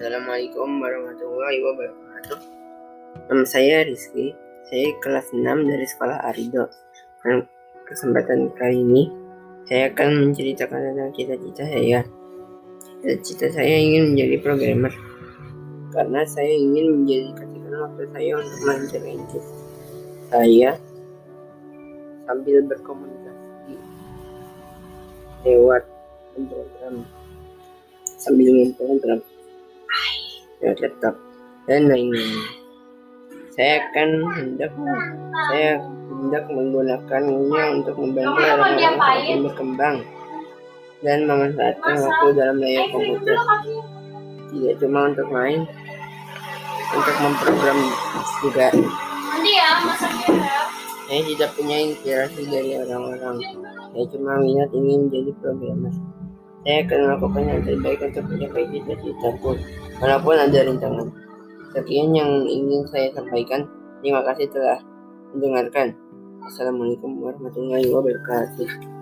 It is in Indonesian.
Assalamualaikum warahmatullahi wabarakatuh. Nama saya Rizky. Saya kelas 6 dari sekolah Arido. Dan kesempatan kali ini saya akan menceritakan tentang cita-cita saya. Cita-cita saya ingin menjadi programmer karena saya ingin menjadi waktu saya untuk melancarkan hidup saya sambil berkomunikasi lewat program sambil memprogram lewat laptop dan lain-lain. Saya akan hendak saya hendak menggunakannya untuk membantu orang-orang semakin berkembang dan memanfaatkan waktu dalam layar komputer. Tidak cuma untuk main, untuk memprogram juga. Saya tidak punya inspirasi dari orang-orang. Saya cuma minat ingin menjadi programmer. Saya akan melakukan yang terbaik untuk mencapai cita-citaku, walaupun ada rintangan. Sekian yang ingin saya sampaikan. Terima kasih telah mendengarkan. Assalamualaikum warahmatullahi wabarakatuh.